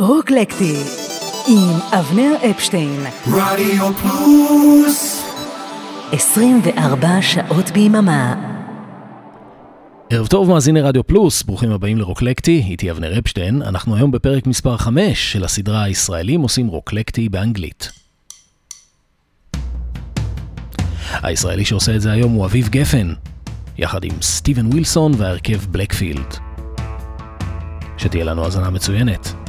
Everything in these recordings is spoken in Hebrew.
רוקלקטי עם אבנר אפשטיין רדיו פלוס 24 שעות ביממה ערב טוב מאזיני רדיו פלוס, ברוכים הבאים לרוקלקטי, איתי אבנר אפשטיין. אנחנו היום בפרק מספר 5 של הסדרה הישראלים עושים רוקלקטי באנגלית. הישראלי שעושה את זה היום הוא אביב גפן, יחד עם סטיבן ווילסון וההרכב בלקפילד. שתהיה לנו האזנה מצוינת.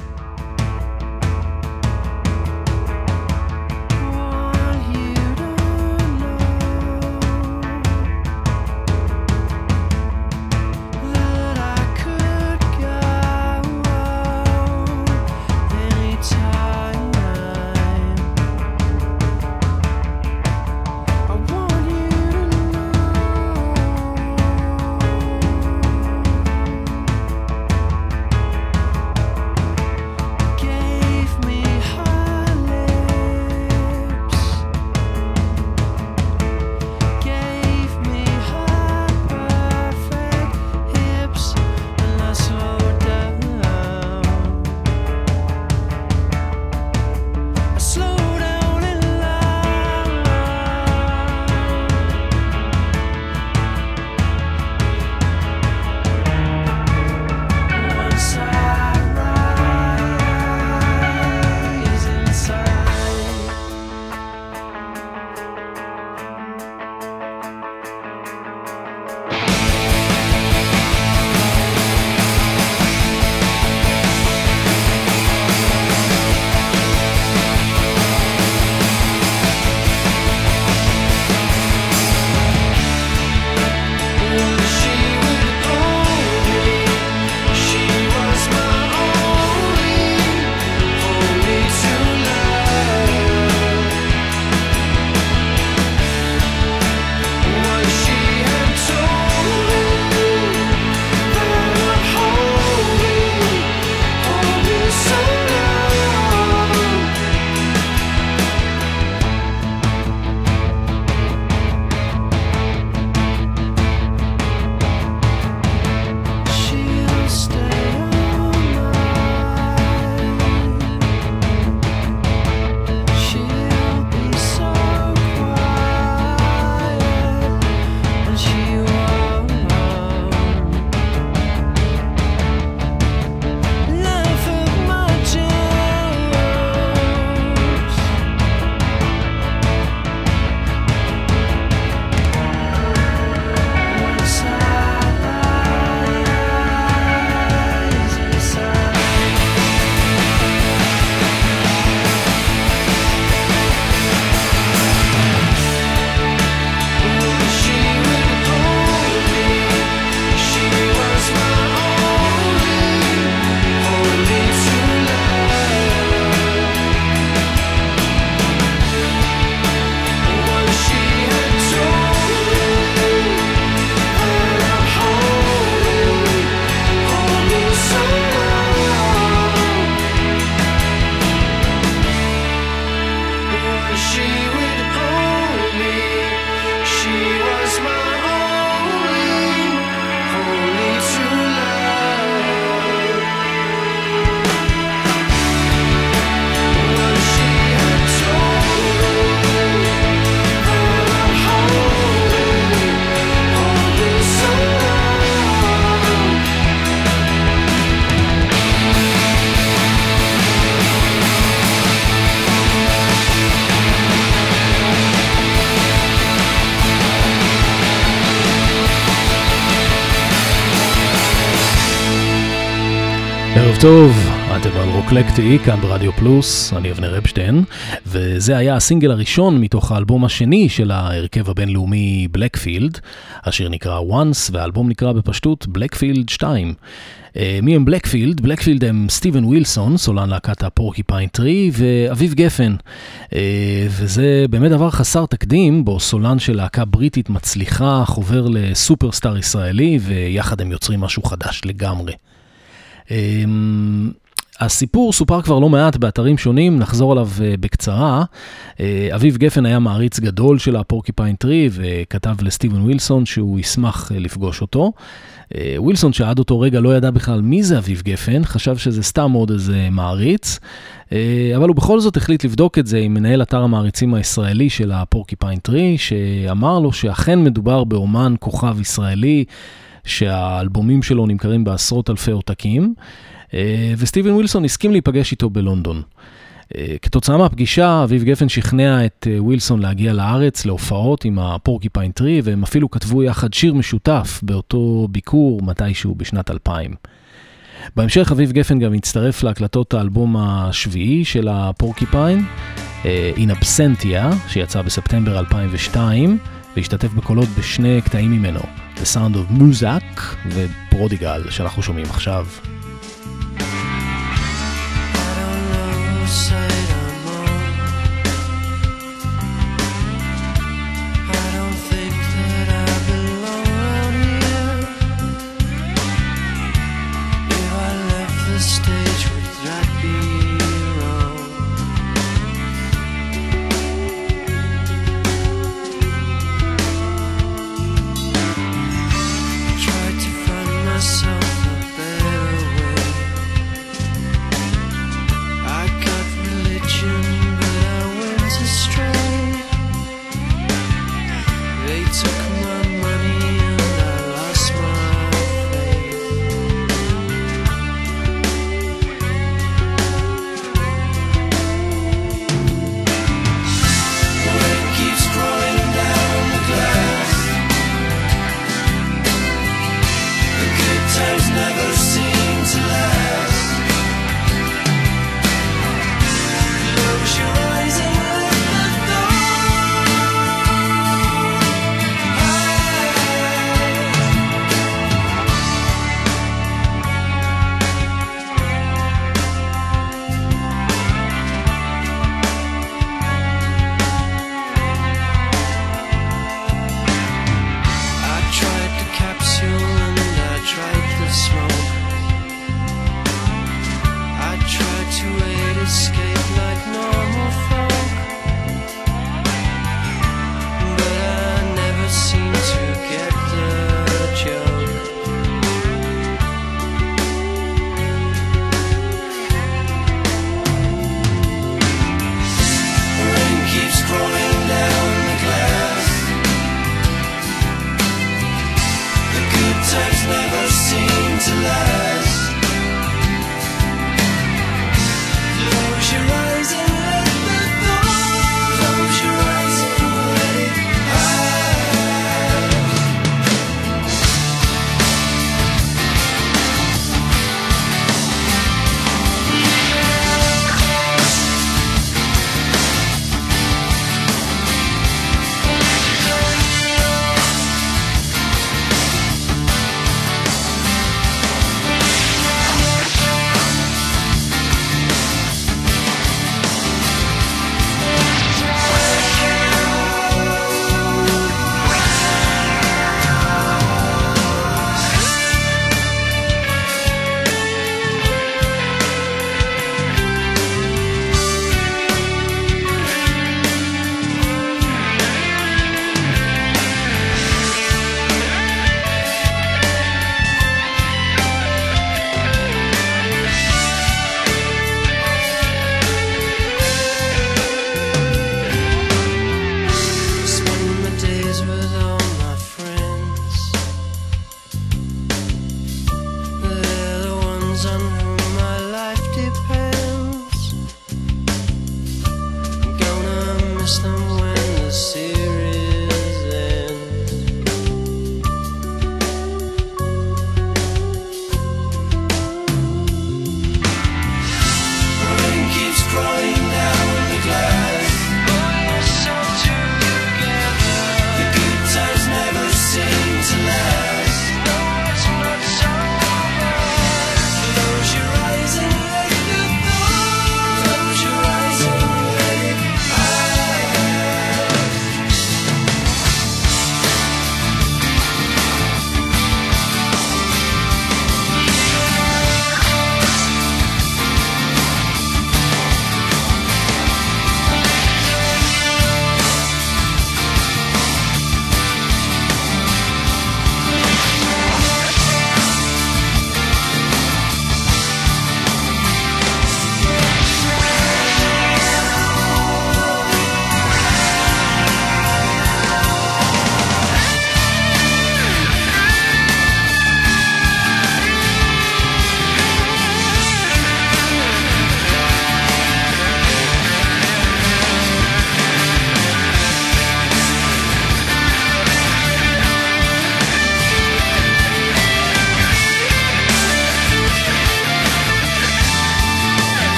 טוב, אתם על רוקלקטי, כאן ברדיו פלוס, אני אבנר אפשטיין, וזה היה הסינגל הראשון מתוך האלבום השני של ההרכב הבינלאומי Blackfield, השיר נקרא Once, והאלבום נקרא בפשטות Blackfield 2. אה, מי הם Blackfield? Blackfield הם סטיבן ווילסון, סולן להקת ה Porcupine Tree, ואביב גפן. אה, וזה באמת דבר חסר תקדים, בו סולן של להקה בריטית מצליחה חובר לסופרסטאר ישראלי, ויחד הם יוצרים משהו חדש לגמרי. אמ, הסיפור סופר כבר לא מעט באתרים שונים, נחזור עליו אה, בקצרה. אה, אביב גפן היה מעריץ גדול של ה Porcupine Tree וכתב לסטיבן ווילסון שהוא ישמח אה, לפגוש אותו. ווילסון שעד אותו רגע לא ידע בכלל מי זה אביב גפן, חשב שזה סתם עוד איזה מעריץ, אבל הוא בכל זאת החליט לבדוק את זה עם מנהל אתר המעריצים הישראלי של ה Porcupine Tree, שאמר לו שאכן מדובר באומן כוכב ישראלי, שהאלבומים שלו נמכרים בעשרות אלפי עותקים. אה, וסטיבן ווילסון הסכים להיפגש איתו בלונדון. אה, כתוצאה מהפגישה, אביב גפן שכנע את אה, ווילסון להגיע לארץ להופעות עם ה Porcupine Tree, והם אפילו כתבו יחד שיר משותף באותו ביקור מתישהו בשנת 2000. בהמשך אביב גפן גם הצטרף להקלטות האלבום השביעי של ה Porcupine, In Absentia, שיצא בספטמבר 2002, והשתתף בקולות בשני קטעים ממנו, The Sound of Muzak ופרודיגל, שאנחנו שומעים עכשיו.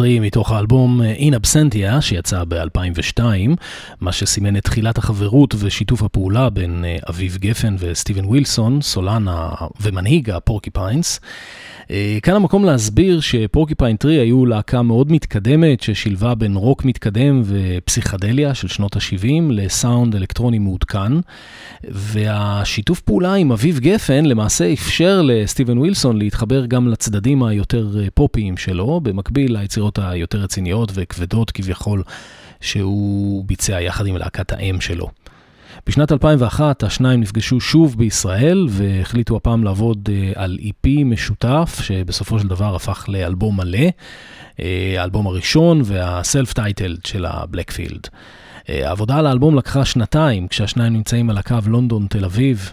Tree מתוך האלבום אה, In Absentia שיצא ב-2002, מה שסימן את תחילת החברות ושיתוף הפעולה בין אה, אביב גפן וסטיבן ווילסון, סולן ומנהיג ה Porcupines. אה, כאן המקום להסביר ש Porcupine Tree היו להקה מאוד מתקדמת ששילבה בין רוק מתקדם ופסיכדליה של שנות ה-70 לסאונד אלקטרוני מעודכן. והשיתוף פעולה עם אביב גפן למעשה אפשר לסטיבן ווילסון להתחבר גם לצדדים היותר פופיים שלו, במקביל ליצירות היותר רציניות וכבדות כביכול שהוא ביצע יחד עם להקת האם שלו. בשנת 2001 השניים נפגשו שוב בישראל והחליטו הפעם לעבוד אה, על EP משותף שבסופו של דבר הפך לאלבום מלא, אה, האלבום הראשון והסלף טייטלד של הבלקפילד. העבודה על האלבום לקחה שנתיים כשהשניים נמצאים על הקו לונדון-תל אביב.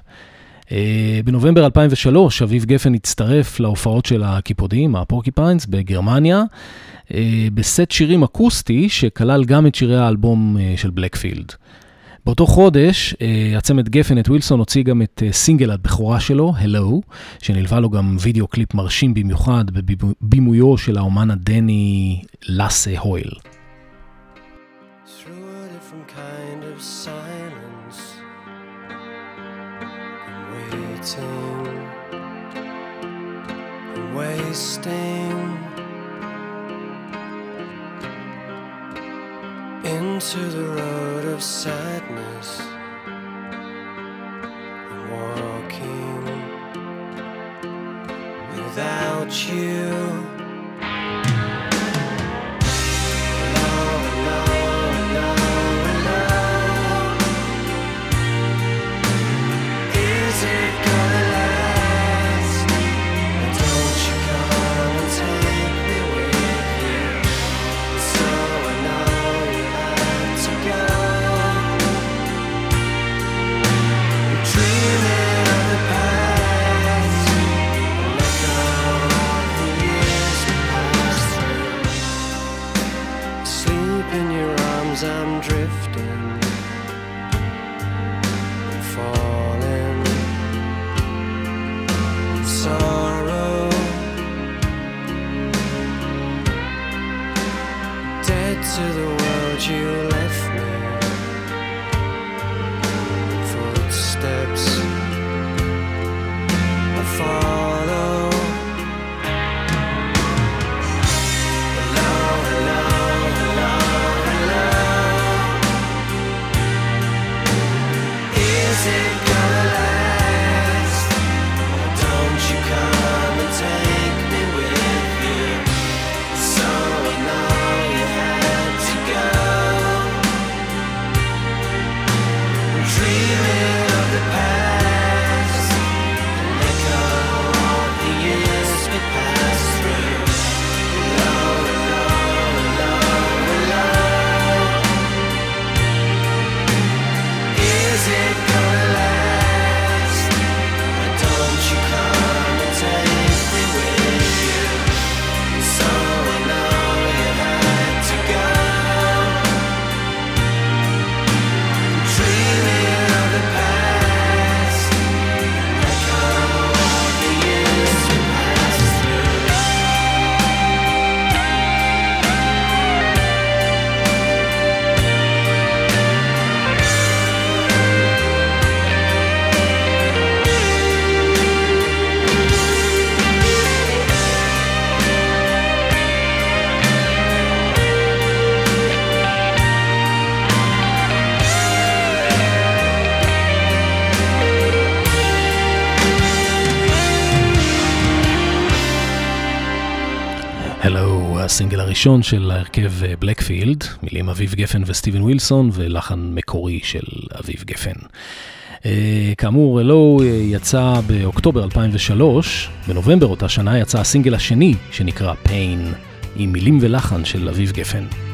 בנובמבר 2003 אביב גפן הצטרף להופעות של הקיפודים, ה Porcupines, בגרמניה, בסט שירים אקוסטי שכלל גם את שירי האלבום של Blackfield. באותו חודש, הצמד גפן and ווילסון הוציא גם את סינגל הבכורה שלו, Hello, שנלווה לו גם וידאו קליפ מרשים במיוחד בבימויו של האומן הדני לאסה הויל. Wasting into the road of sadness. I'm walking without you. הראשון של ההרכב בלקפילד, מילים אביב גפן וסטיבן ווילסון ולחן מקורי של אביב גפן. Uh, כאמור, אלו יצא באוקטובר 2003, בנובמבר אותה שנה יצא הסינגל השני שנקרא Pain, עם מילים ולחן של אביב גפן.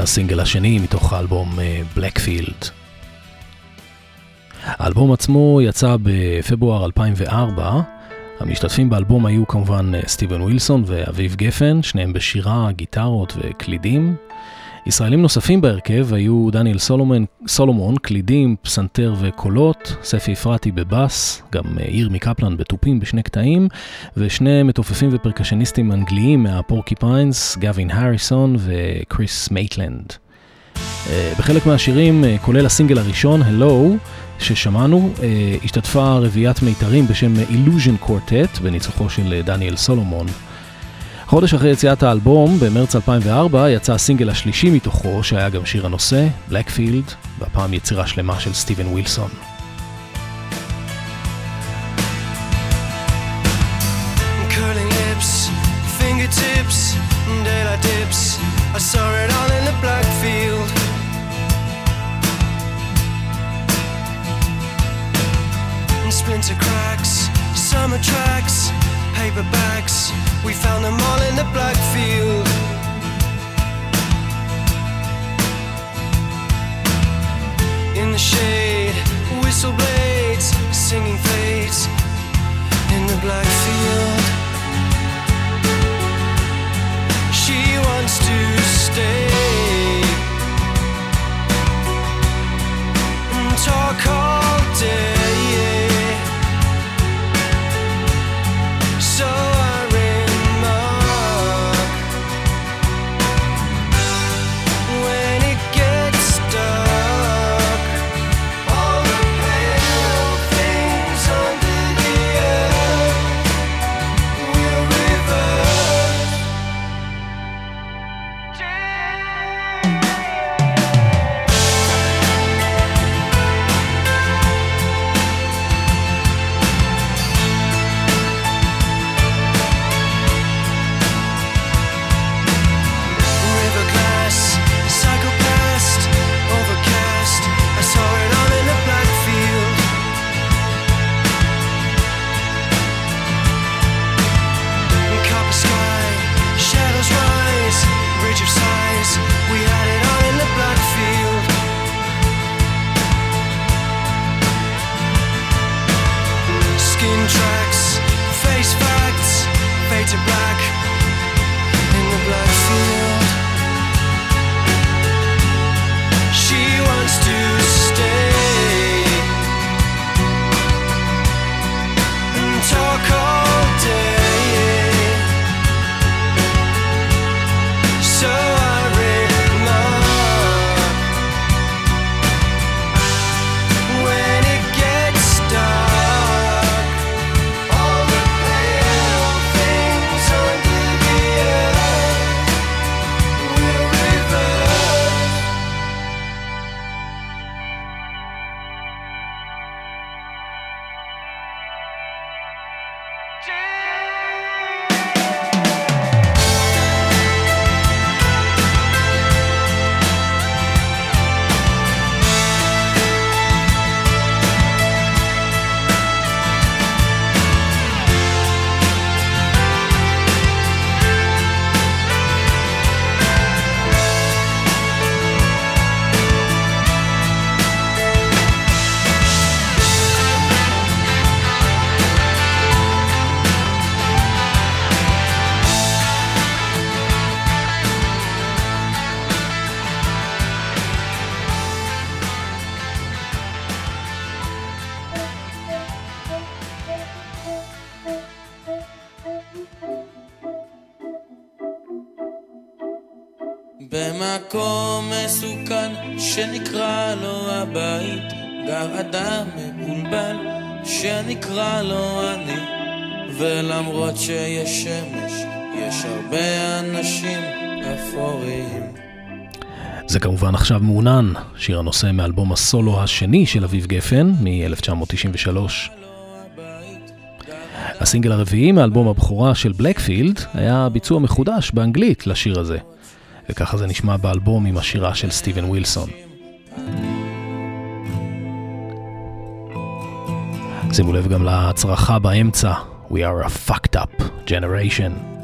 הסינגל השני מתוך האלבום Blackfield. אה, האלבום עצמו יצא בפברואר 2004. המשתתפים באלבום היו כמובן אה, סטיבן ווילסון ואביב גפן, שניהם בשירה, גיטרות וקלידים. ישראלים נוספים בהרכב היו דניאל סולומון, סולומון, קלידים, פסנתר וקולות, ספי אפרתי בבאס, גם אה, ירמי קפלן בתופים בשני קטעים, ושני מתופפים ופרקשניסטים אנגליים מה Porcupines, גווין הריסון וקריס מייטלנד. אה, בחלק מהשירים, אה, כולל הסינגל הראשון, Hello, ששמענו, השתתפה רביעיית מיתרים בשם Illusion Quartet בניצוחו של דניאל סולומון. חודש אחרי יציאת האלבום, במרץ 2004, יצא הסינגל השלישי מתוכו, שהיה גם שיר הנושא, בלקפילד, והפעם יצירה שלמה של סטיבן ווילסון. Summer tracks, paper bags We found them all in the black field. In the shade, whistle blades, singing fades in the black field. She wants to stay and talk מעונן, שיר הנושא מאלבום הסולו השני של אביב גפן מ-1993. הסינגל הרביעי מאלבום הבכורה של בלקפילד היה ביצוע מחודש באנגלית לשיר הזה, וככה זה נשמע באלבום עם השירה של סטיבן ווילסון. שימו לב גם להצרחה באמצע, We are a fucked up generation.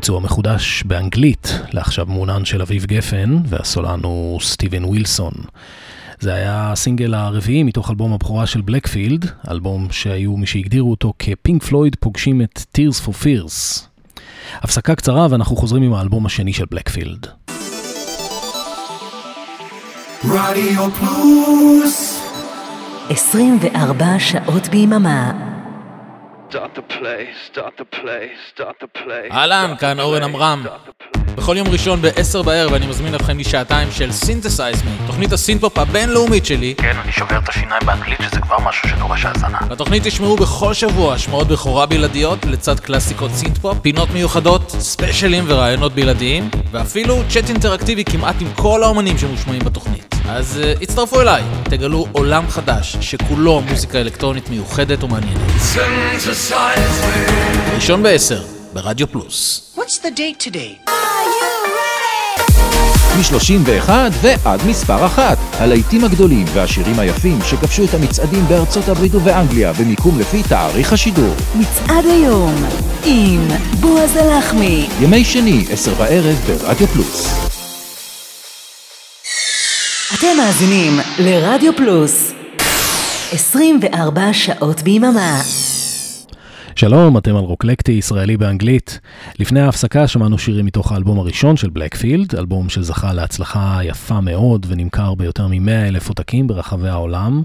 ביצוע מחודש באנגלית, לעכשיו מעונן של אביב גפן, והסולן הוא סטיבן ווילסון. זה היה הסינגל הרביעי מתוך אלבום הבכורה של בלקפילד, אלבום שהיו מי שהגדירו אותו כפינק פלויד פוגשים את Tears for Fears. הפסקה קצרה ואנחנו חוזרים עם האלבום השני של בלקפילד. רדיו פלוס 24 שעות ביממה אהלן, כאן אורן עמרם. בכל יום ראשון ב-10 בערב אני מזמין אתכם לשעתיים של Synthesize Me, תוכנית הסינפופ הבינלאומית שלי. כן, אני שובר את השיניים באנגלית שזה כבר משהו שדורש האזנה. בתוכנית תשמעו בכל שבוע השמעות בכורה בלעדיות לצד קלאסיקות סינתפופ, פינות מיוחדות, ספיישלים וראיונות בלעדיים, ואפילו צ'אט אינטראקטיבי כמעט עם כל האומנים שמושמעים בתוכנית. אז אה, הצטרפו אליי, תגלו עולם חדש שכולו מוזיקה אלקטרונית מיוחדת ומעניינת. ראשון בעשר, ברדיו פלוס. What's the date today? מ-31 ועד מספר אחת. הלהיטים הגדולים והשירים היפים שכבשו את המצעדים בארצות הברית ובאנגליה במיקום לפי תאריך השידור. מצעד היום עם בועז הלחמי. ימי שני, עשר בערב ברדיו פלוס. אתם מאזינים לרדיו פלוס 24 שעות ביממה. שלום, אתם על רוקלקטי ישראלי באנגלית. לפני ההפסקה שמענו שירים מתוך האלבום הראשון של בלקפילד, אלבום שזכה להצלחה יפה מאוד ונמכר ביותר מ-100 אלף עותקים ברחבי העולם.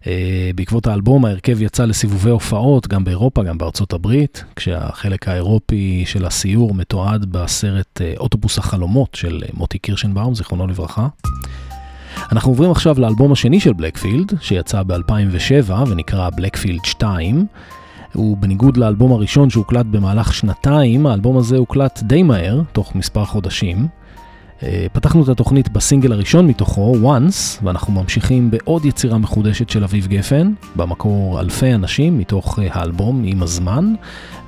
Uh, בעקבות האלבום ההרכב יצא לסיבובי הופעות גם באירופה, גם בארצות הברית, כשהחלק האירופי של הסיור מתועד בסרט uh, אוטובוס החלומות של uh, מוטי קירשנבאום, זיכרונו לברכה. אנחנו עוברים עכשיו לאלבום השני של בלקפילד, שיצא ב-2007 ונקרא בלקפילד 2. הוא בניגוד לאלבום הראשון שהוקלט במהלך שנתיים, האלבום הזה הוקלט די מהר, תוך מספר חודשים. אה, פתחנו את התוכנית בסינגל הראשון מתוכו, Once, ואנחנו ממשיכים בעוד יצירה מחודשת של אביב גפן, במקור אלפי אנשים מתוך אה, האלבום עם הזמן,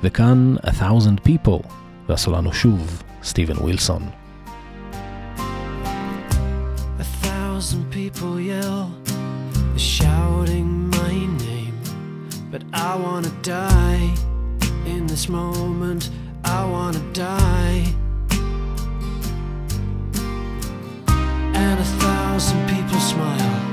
וכאן A Thousand People, ועשו לנו שוב סטיבן ווילסון. Thousand people yell, shouting my name. But I wanna die in this moment. I wanna die. And a thousand people smile,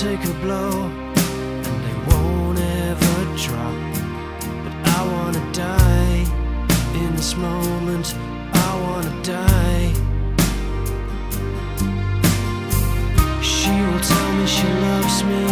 take a blow and they won't ever drop. But I wanna die in this moment. I wanna die. She will tell me she loves me,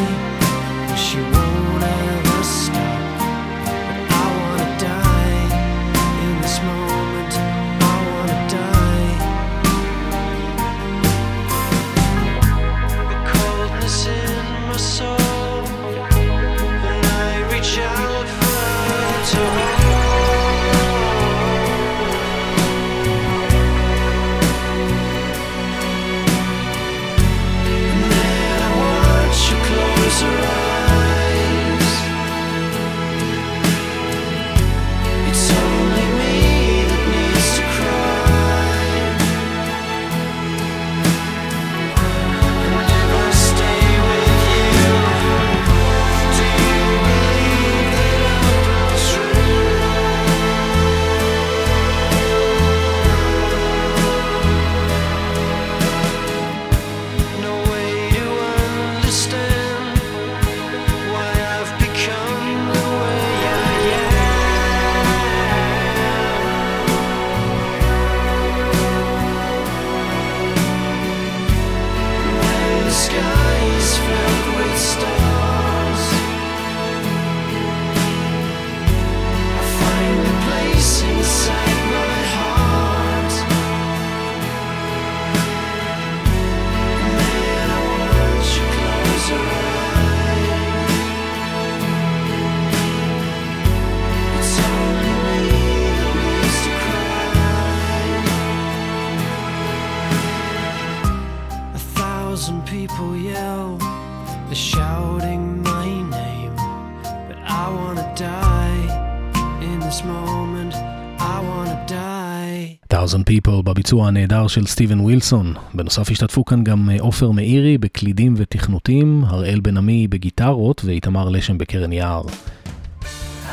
בביצוע הנהדר של סטיבן ווילסון. בנוסף השתתפו כאן גם אה, עופר מאירי בקלידים ותכנותים, הראל בן עמי בגיטרות ואיתמר לשם בקרן יער.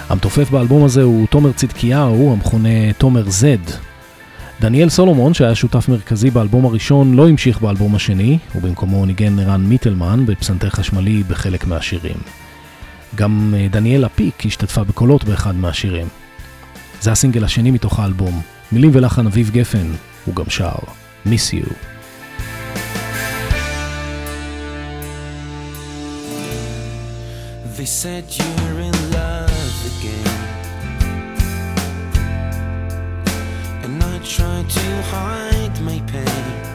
המתופף באלבום הזה הוא תומר צדקיהו, המכונה תומר זד. דניאל סולומון, שהיה שותף מרכזי באלבום הראשון, לא המשיך באלבום השני, ובמקומו ניגן רן מיטלמן בפסנתר חשמלי בחלק מהשירים. גם אה, דניאל אפיק השתתפה בקולות באחד מהשירים. זה הסינגל השני מתוך האלבום, מילים ולחן אביב גפן, הוא גם שר, Miss You. They said you're in love again. And I tried to hide my pain.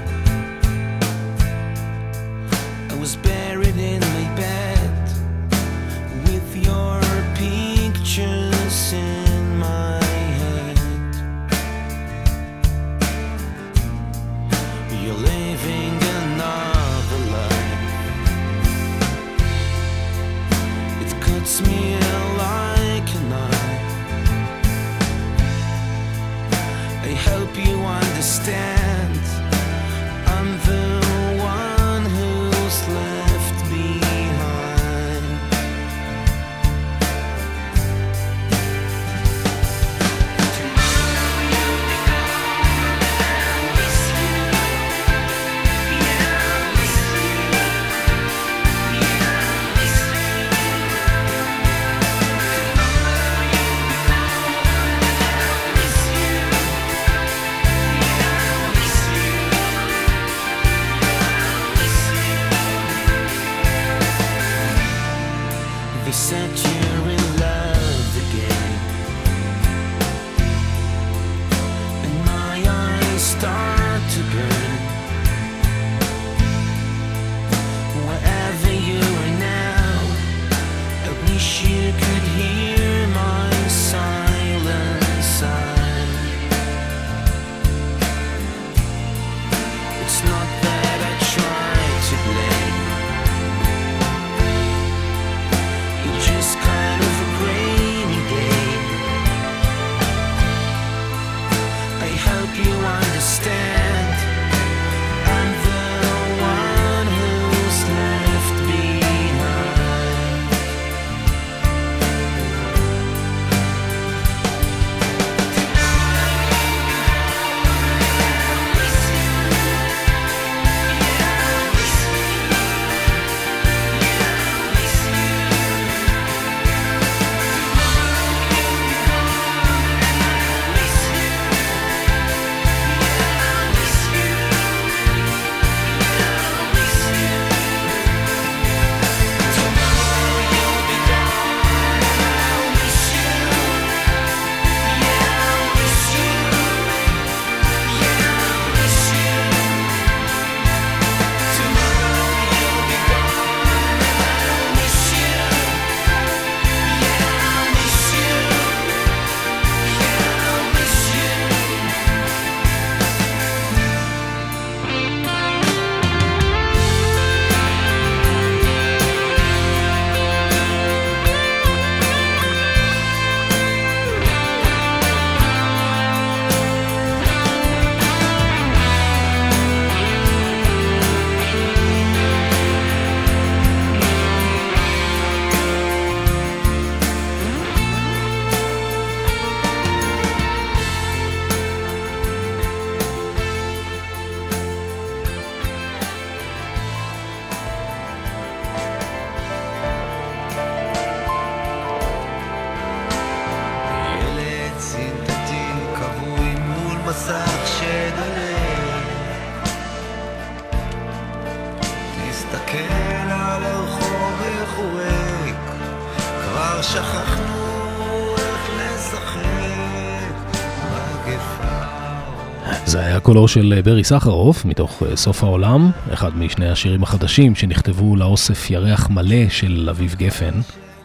קולו של ברי סחרוף מתוך אה, סוף העולם, אחד משני השירים החדשים שנכתבו לאוסף ירח מלא של אביב גפן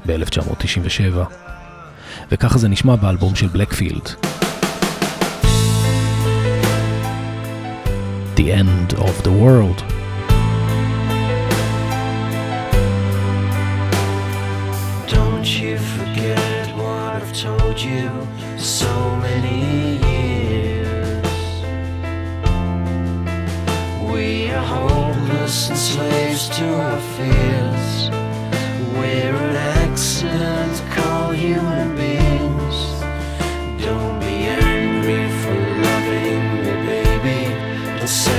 ב-1997. וככה זה נשמע באלבום של בלקפילד. The End of the World. say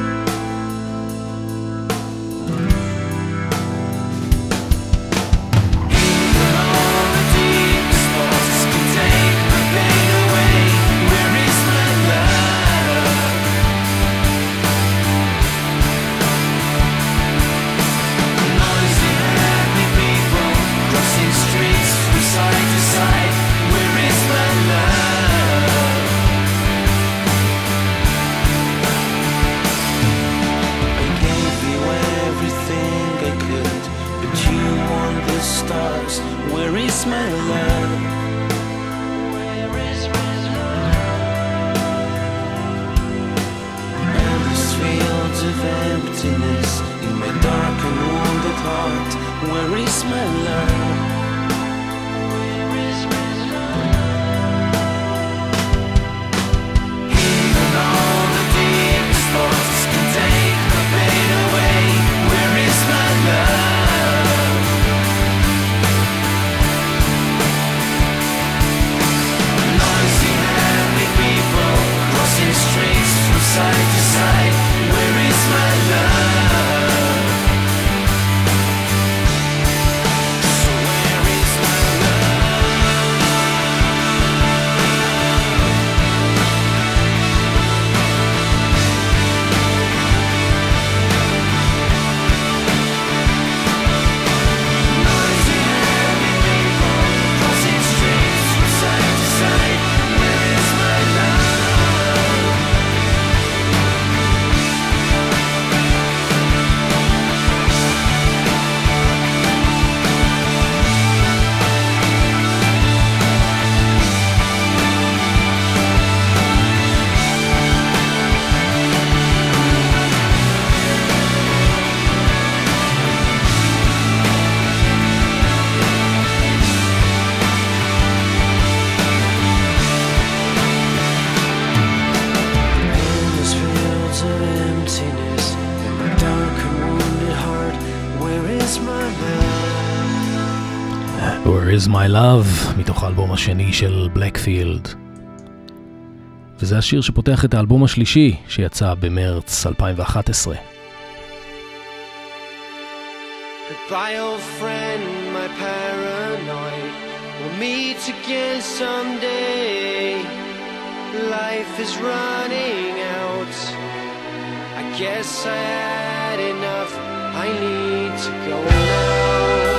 מתוך האלבום השני של בלקפילד. וזה השיר שפותח את האלבום השלישי, שיצא במרץ 2011. Goodbye old friend, my paranoid meet again someday Life is running out I guess I had enough I need to go now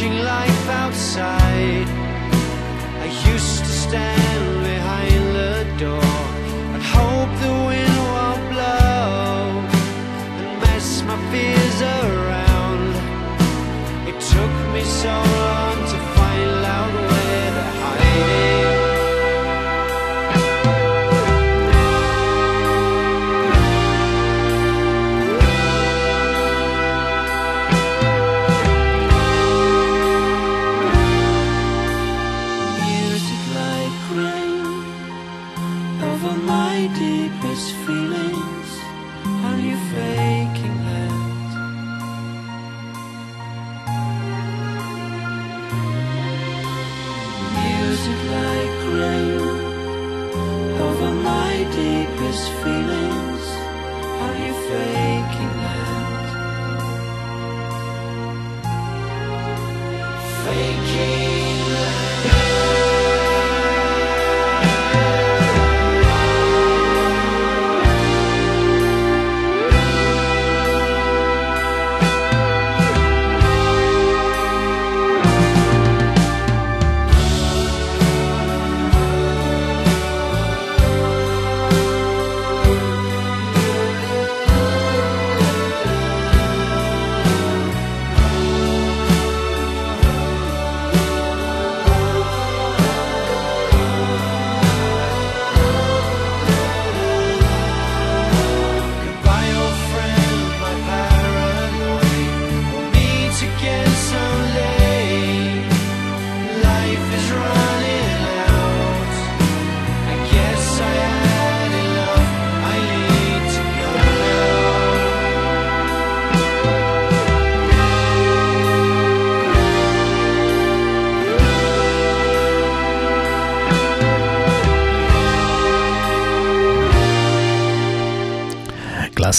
watching life outside. I used to stand.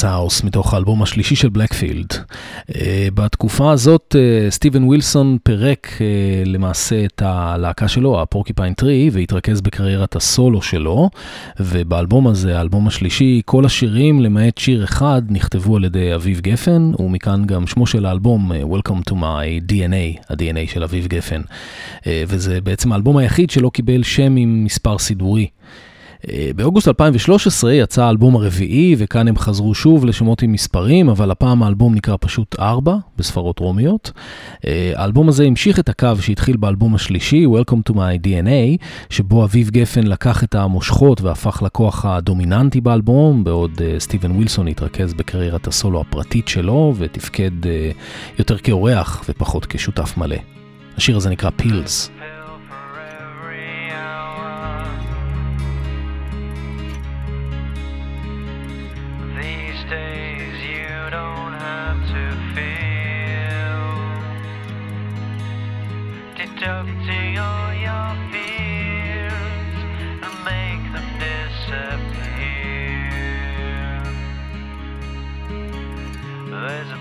Glass House מתוך האלבום השלישי של Blackfield. אה, בתקופה הזאת אה, סטיבן ווילסון פירק אה, למעשה את הלהקה שלו, ה Porcupine Tree, והתרכז בקריירת הסולו שלו, ובאלבום הזה, האלבום השלישי, כל השירים, למעט שיר אחד, נכתבו על ידי אביב גפן, ומכאן גם שמו של האלבום, Welcome to my DNA, ה-DNA של אביב גפן. וזה בעצם האלבום היחיד שלא קיבל שם עם מספר סידורי. אה, באוגוסט 2013 יצא האלבום הרביעי, וכאן הם חזרו שוב לשמות עם מספרים, אבל הפעם האלבום נקרא פשוט 4, בספרות רומיות. אה, האלבום הזה המשיך את הקו שהתחיל באלבום השלישי, Welcome to my DNA, שבו אביב גפן לקח את המושכות והפך לכוח הדומיננטי באלבום, בעוד אה, סטיבן ווילסון התרכז בקריירת הסולו הפרטית שלו, ותפקד יותר כאורח ופחות כשותף מלא. השיר הזה נקרא פילס. deducting all your fears and make them disappear. There's a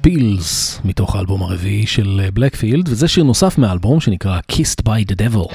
פילס מתוך האלבום הרביעי של בלקפילד, וזה שיר נוסף מהאלבום שנקרא Kissed by the Devil.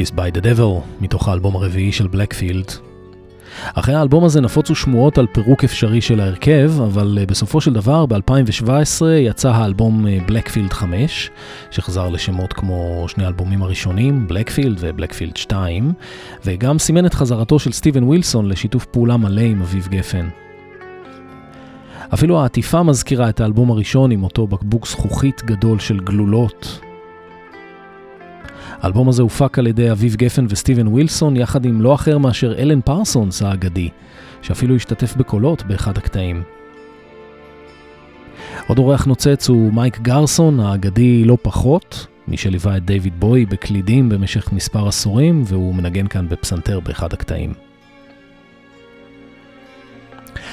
Kiss by the Devil, מתוך האלבום הרביעי של בלקפילד. אחרי האלבום הזה נפוצו שמועות על פירוק אפשרי של ההרכב, אבל אה, בסופו של דבר ב-2017 יצא האלבום בלקפילד 5, שחזר לשמות כמו שני האלבומים הראשונים, בלקפילד ובלקפילד 2, וגם סימן את חזרתו של סטיבן ווילסון לשיתוף פעולה מלא עם אביב גפן. אפילו העטיפה מזכירה את האלבום הראשון עם אותו בקבוק זכוכית גדול של גלולות. האלבום הזה הופק על ידי אביב גפן וסטיבן ווילסון יחד עם לא אחר מאשר אלן פרסונס האגדי, שאפילו השתתף בקולות באחד הקטעים. עוד אורח נוצץ הוא מייק גרסון, האגדי לא פחות, מי שליווה את דיוויד בוי בקלידים במשך מספר עשורים, והוא מנגן כאן בפסנתר באחד הקטעים.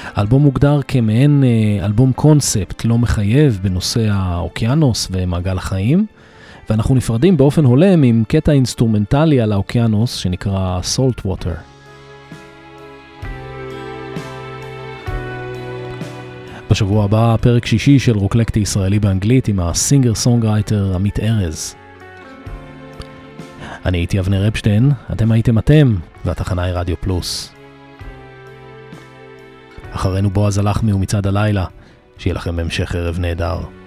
האלבום מוגדר כמעין אה, אלבום קונספט לא מחייב בנושא האוקיינוס ומעגל החיים, ואנחנו נפרדים באופן הולם עם קטע אינסטרומנטלי על האוקיינוס שנקרא Salt Water. בשבוע הבא פרק שישי של רוקלקטי ישראלי באנגלית עם ה singer songwriter עמית ארז. אני הייתי אבנר אפשטיין, אתם הייתם אתם, והתחנה היא רדיו פלוס. אחרינו בועז הלחמי ומצעד הלילה, שיהיה לכם המשך ערב נהדר.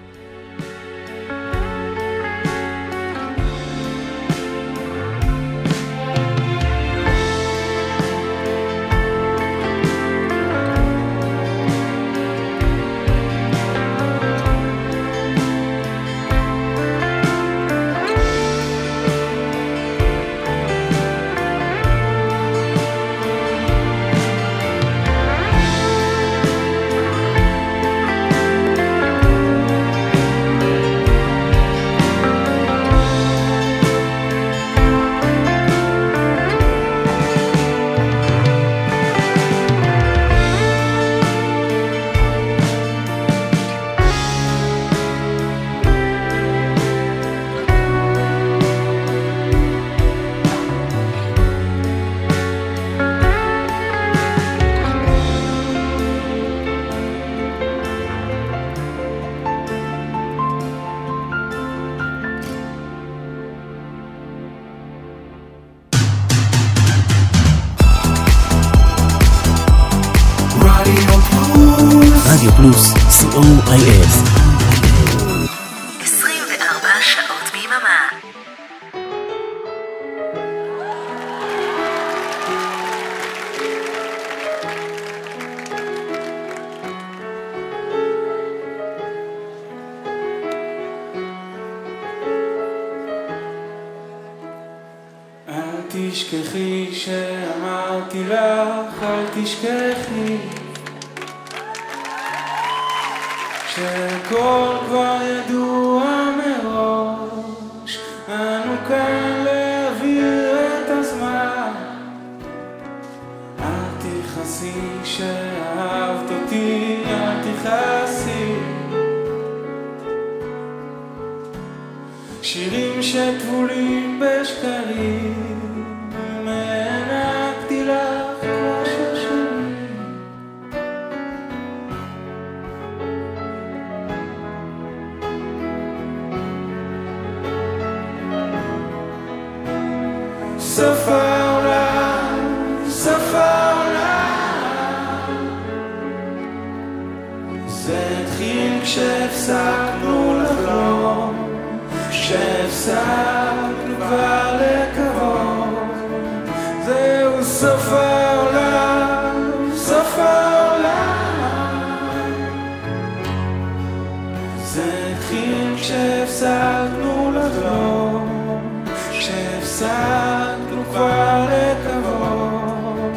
זה התחיל כשהפסקנו לחלום, כשהפסקנו כבר לקוות.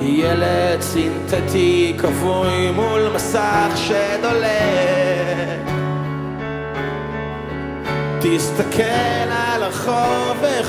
ילד סינתטי כבוי מול מסך שדולק תסתכל על הרחוב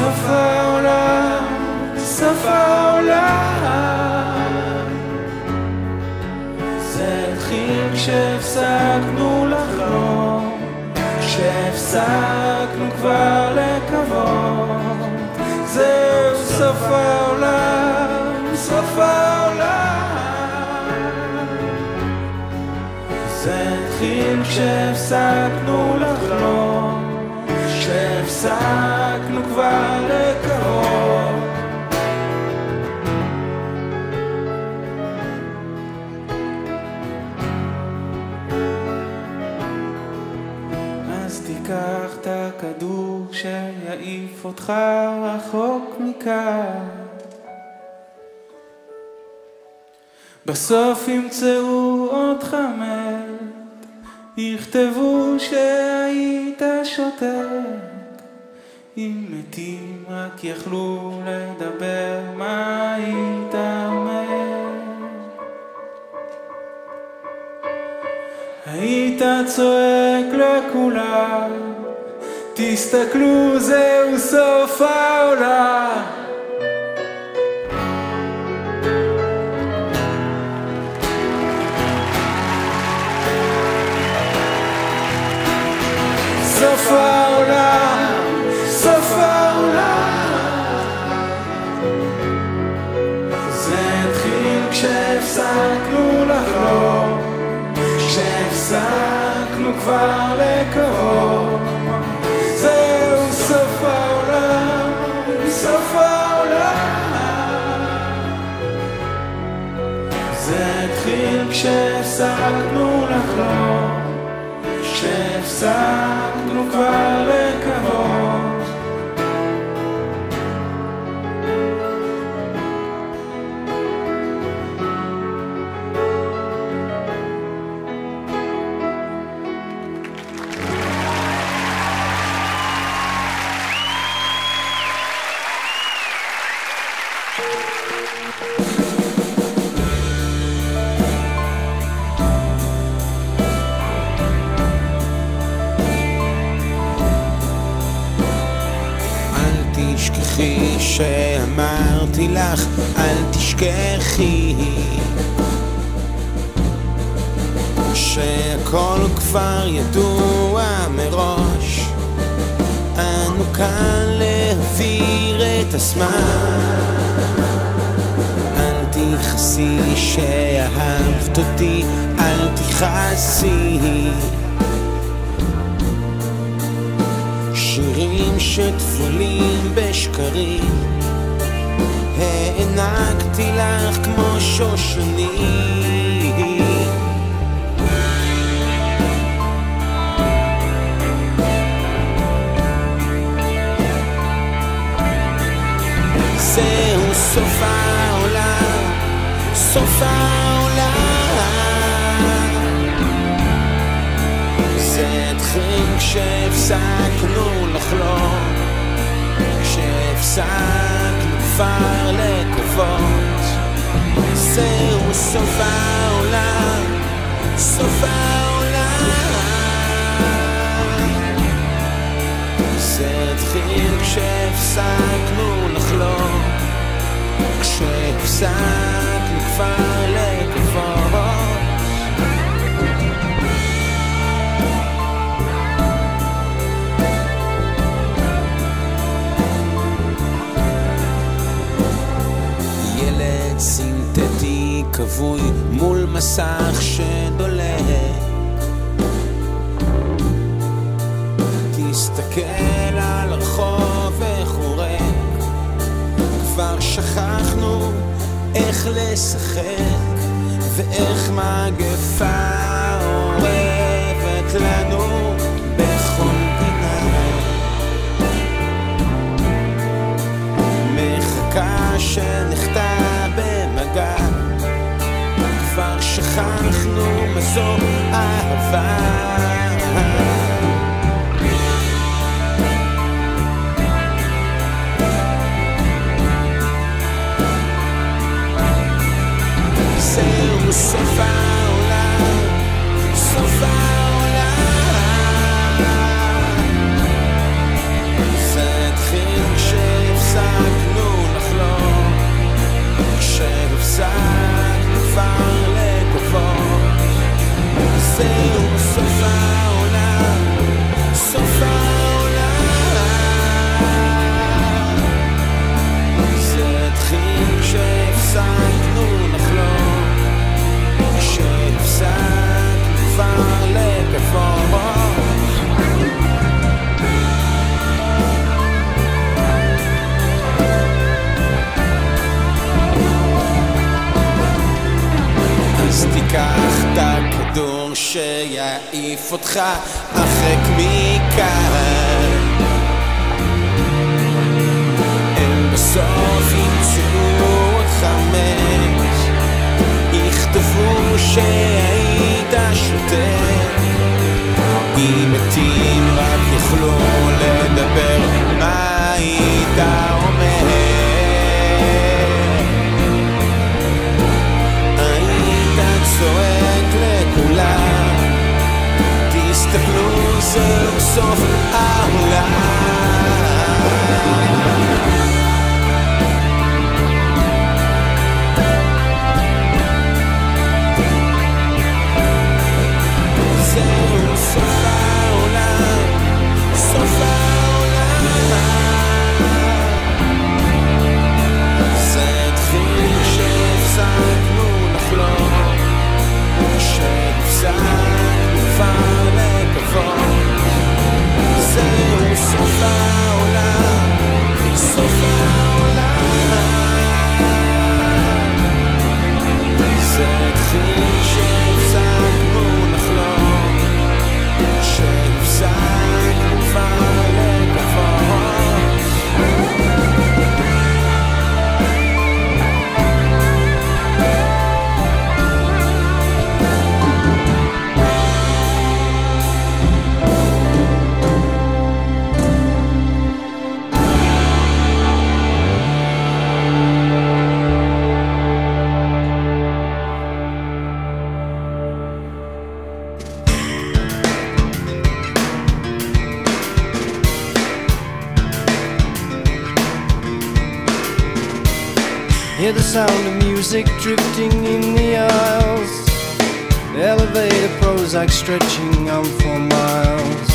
סוף העולם, סוף העולם. זה התחיל כשהפסקנו לחלום כשהפסקנו כבר לקוות. זהו סוף העולם, סוף העולם. זה התחיל כשהפסקנו לחלום כשהפסקנו כבר לקרוב. אז תיקח את הכדור שיעיף אותך רחוק מכאן. בסוף ימצאו אותך מת יכתבו שהיית שותק אם מתים רק יכלו לדבר מה היית אומר היית צועק לכולם תסתכלו זהו סוף העולם כשהפסקנו לחלום. כשהפסקנו כבר לקוות שאמרתי לך, אל תשכחי. שהכל כבר ידוע מראש. אנו כאן להעביר את הזמן. אל תכעסי שאהבת אותי, אל תכעסי. שירים שטפולים בשקרים הענקתי לך כמו שושנים זהו סוף העולם, סוף העולם. זה התחיל כשהפסקנו לחלום כשהפסקנו כבר לקוות זהו סוף העולם, סוף העולם זה התחיל כשהפסקנו לחלום. כשהפסקנו כבר לקוות כבוי מול מסך שדולק. תסתכל על הרחוב וחורק. כבר שכחנו איך לשחק ואיך מגפה אורבת לנו בכל שנחטא במגע שכחנו מה זו אהבה. זהו סוף העולם, סוף העולם. זה התחיל כשהפסקנו לחלום, כשהפסקנו כבר קח את הכדור שיעיף אותך הרחק מכאן. הם בסוף ימצאו אותך מת יכתבו שהיית שוטר. אם מתים רק יוכלו לדבר מה היית אומר? תסתכלו זהו סוף העולם זהו סוף העולם, סוף העולם. Sound of music drifting in the aisles. Elevator Prozac stretching on for miles.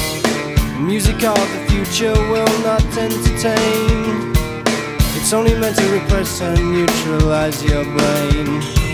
Music of the future will not entertain. It's only meant to repress and neutralize your brain.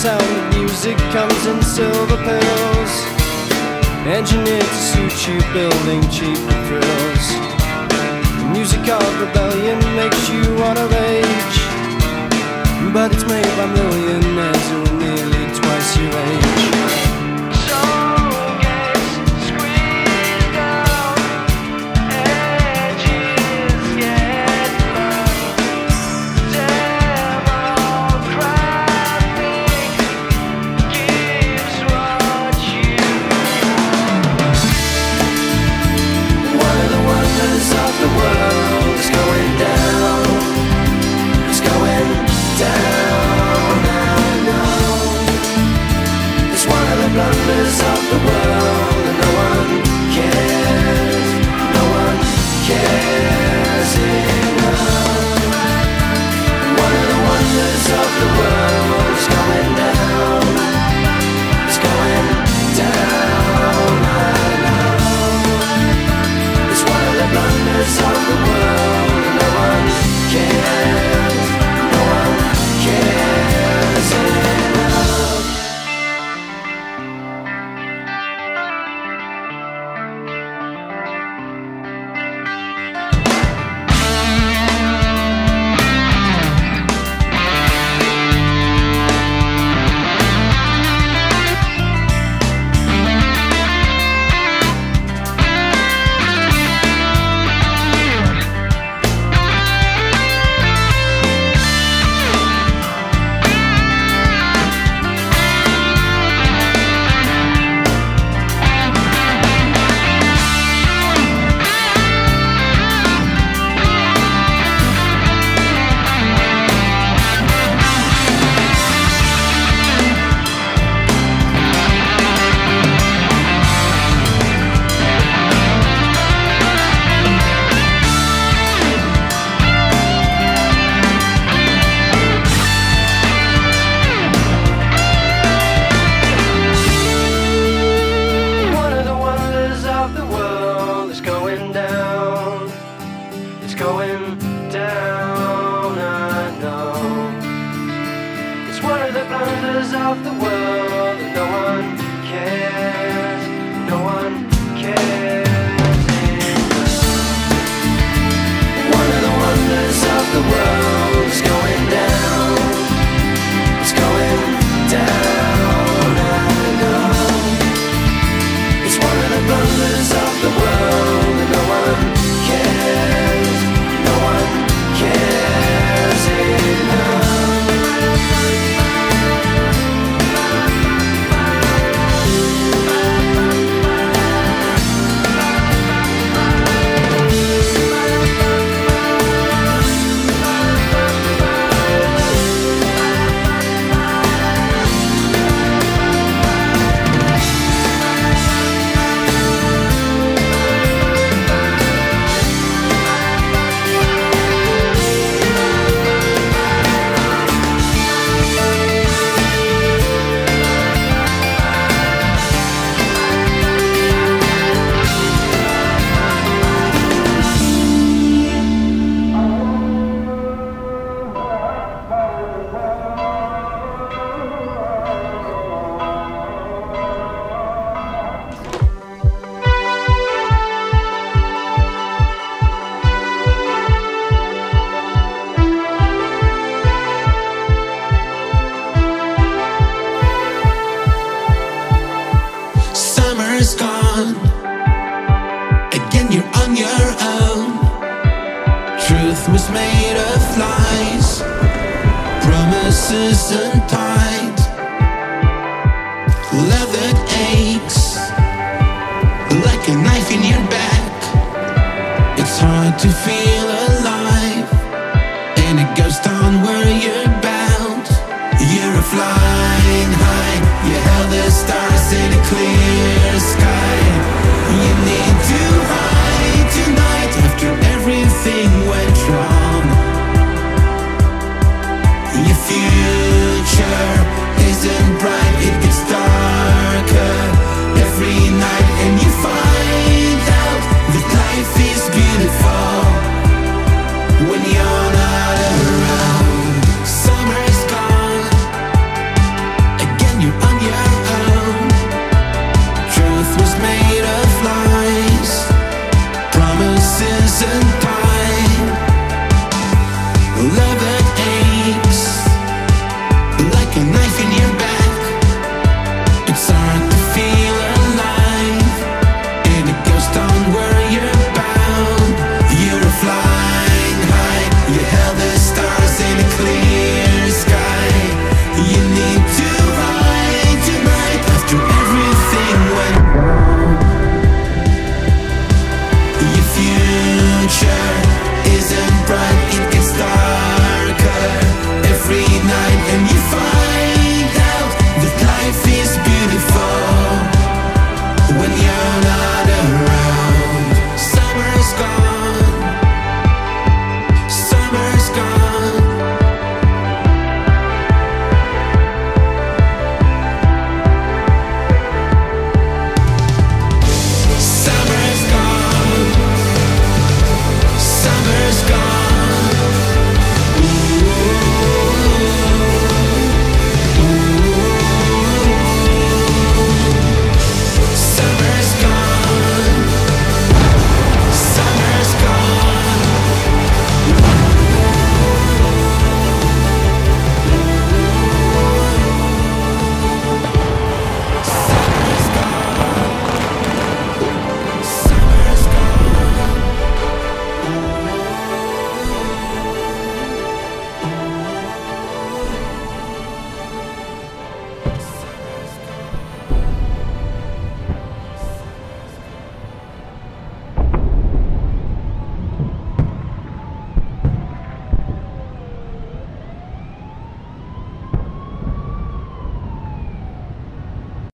Sound of music comes in silver pills Engineered to suit you, building cheaper thrills. The music of rebellion makes you wanna rage. But it's made by millionaires who are nearly twice your age when went